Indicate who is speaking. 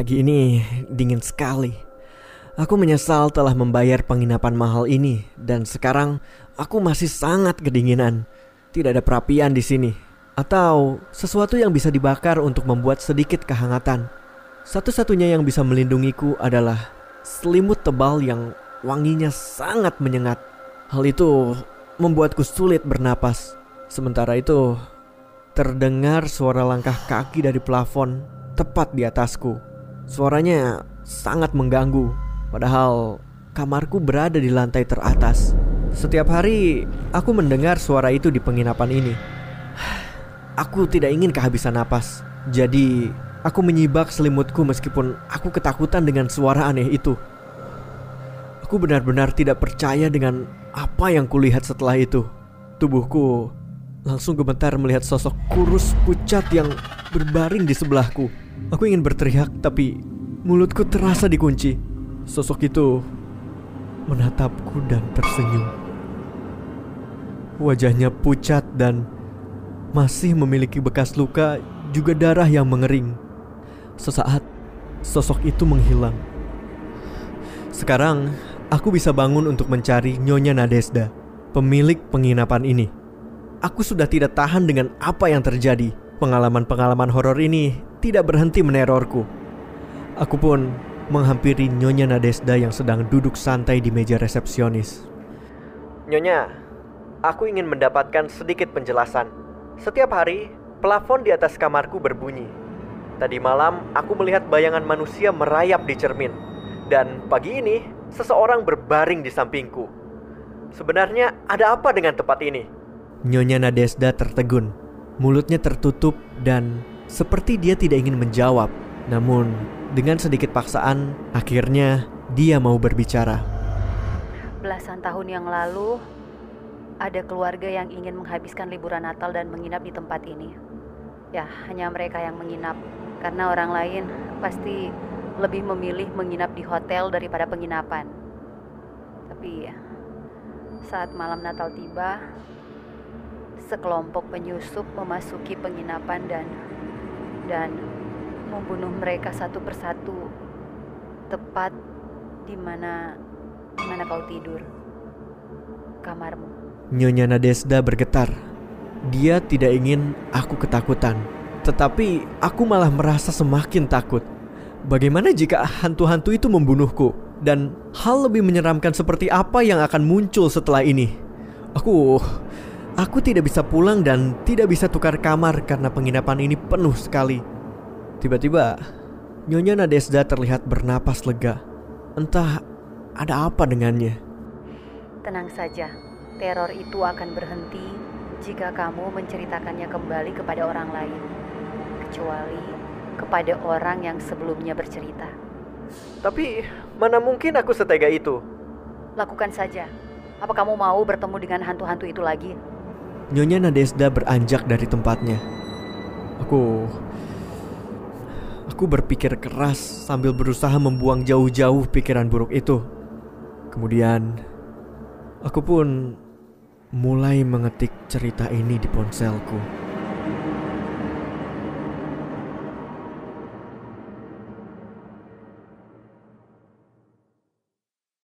Speaker 1: Pagi ini dingin sekali. Aku menyesal telah membayar penginapan mahal ini dan sekarang aku masih sangat kedinginan. Tidak ada perapian di sini atau sesuatu yang bisa dibakar untuk membuat sedikit kehangatan. Satu-satunya yang bisa melindungiku adalah selimut tebal yang wanginya sangat menyengat. Hal itu membuatku sulit bernapas. Sementara itu, terdengar suara langkah kaki dari plafon tepat di atasku. Suaranya sangat mengganggu, padahal kamarku berada di lantai teratas. Setiap hari aku mendengar suara itu di penginapan ini. Aku tidak ingin kehabisan napas, jadi aku menyibak selimutku meskipun aku ketakutan dengan suara aneh itu. Aku benar-benar tidak percaya dengan apa yang kulihat setelah itu. Tubuhku langsung gemetar melihat sosok kurus pucat yang berbaring di sebelahku. Aku ingin berteriak tapi mulutku terasa dikunci. Sosok itu menatapku dan tersenyum. Wajahnya pucat dan masih memiliki bekas luka juga darah yang mengering. Sesaat sosok itu menghilang. Sekarang aku bisa bangun untuk mencari Nyonya Nadesda, pemilik penginapan ini. Aku sudah tidak tahan dengan apa yang terjadi. Pengalaman-pengalaman horor ini tidak berhenti menerorku. Aku pun menghampiri Nyonya Nadesda yang sedang duduk santai di meja resepsionis. Nyonya, aku ingin mendapatkan sedikit penjelasan. Setiap hari, plafon di atas kamarku berbunyi. Tadi malam, aku melihat bayangan manusia merayap di cermin. Dan pagi ini, seseorang berbaring di sampingku. Sebenarnya ada apa dengan tempat ini? Nyonya Nadesda tertegun. Mulutnya tertutup dan seperti dia tidak ingin menjawab, namun dengan sedikit paksaan, akhirnya dia mau berbicara.
Speaker 2: Belasan tahun yang lalu, ada keluarga yang ingin menghabiskan liburan Natal dan menginap di tempat ini. Ya, hanya mereka yang menginap, karena orang lain pasti lebih memilih menginap di hotel daripada penginapan. Tapi saat malam Natal tiba, sekelompok penyusup memasuki penginapan dan dan membunuh mereka satu persatu. Tepat di mana di mana kau tidur? Kamarmu.
Speaker 1: Nyonya Nadesda bergetar. Dia tidak ingin aku ketakutan tetapi aku malah merasa semakin takut. Bagaimana jika hantu-hantu itu membunuhku? Dan hal lebih menyeramkan seperti apa yang akan muncul setelah ini? Aku Aku tidak bisa pulang dan tidak bisa tukar kamar karena penginapan ini penuh sekali. Tiba-tiba, Nyonya Nadesda terlihat bernapas lega. Entah ada apa dengannya.
Speaker 2: Tenang saja, teror itu akan berhenti jika kamu menceritakannya kembali kepada orang lain. Kecuali kepada orang yang sebelumnya bercerita.
Speaker 1: Tapi mana mungkin aku setega itu?
Speaker 2: Lakukan saja. Apa kamu mau bertemu dengan hantu-hantu itu lagi?
Speaker 1: Nyonya Nadesda beranjak dari tempatnya. Aku Aku berpikir keras sambil berusaha membuang jauh-jauh pikiran buruk itu. Kemudian aku pun mulai mengetik cerita ini di ponselku.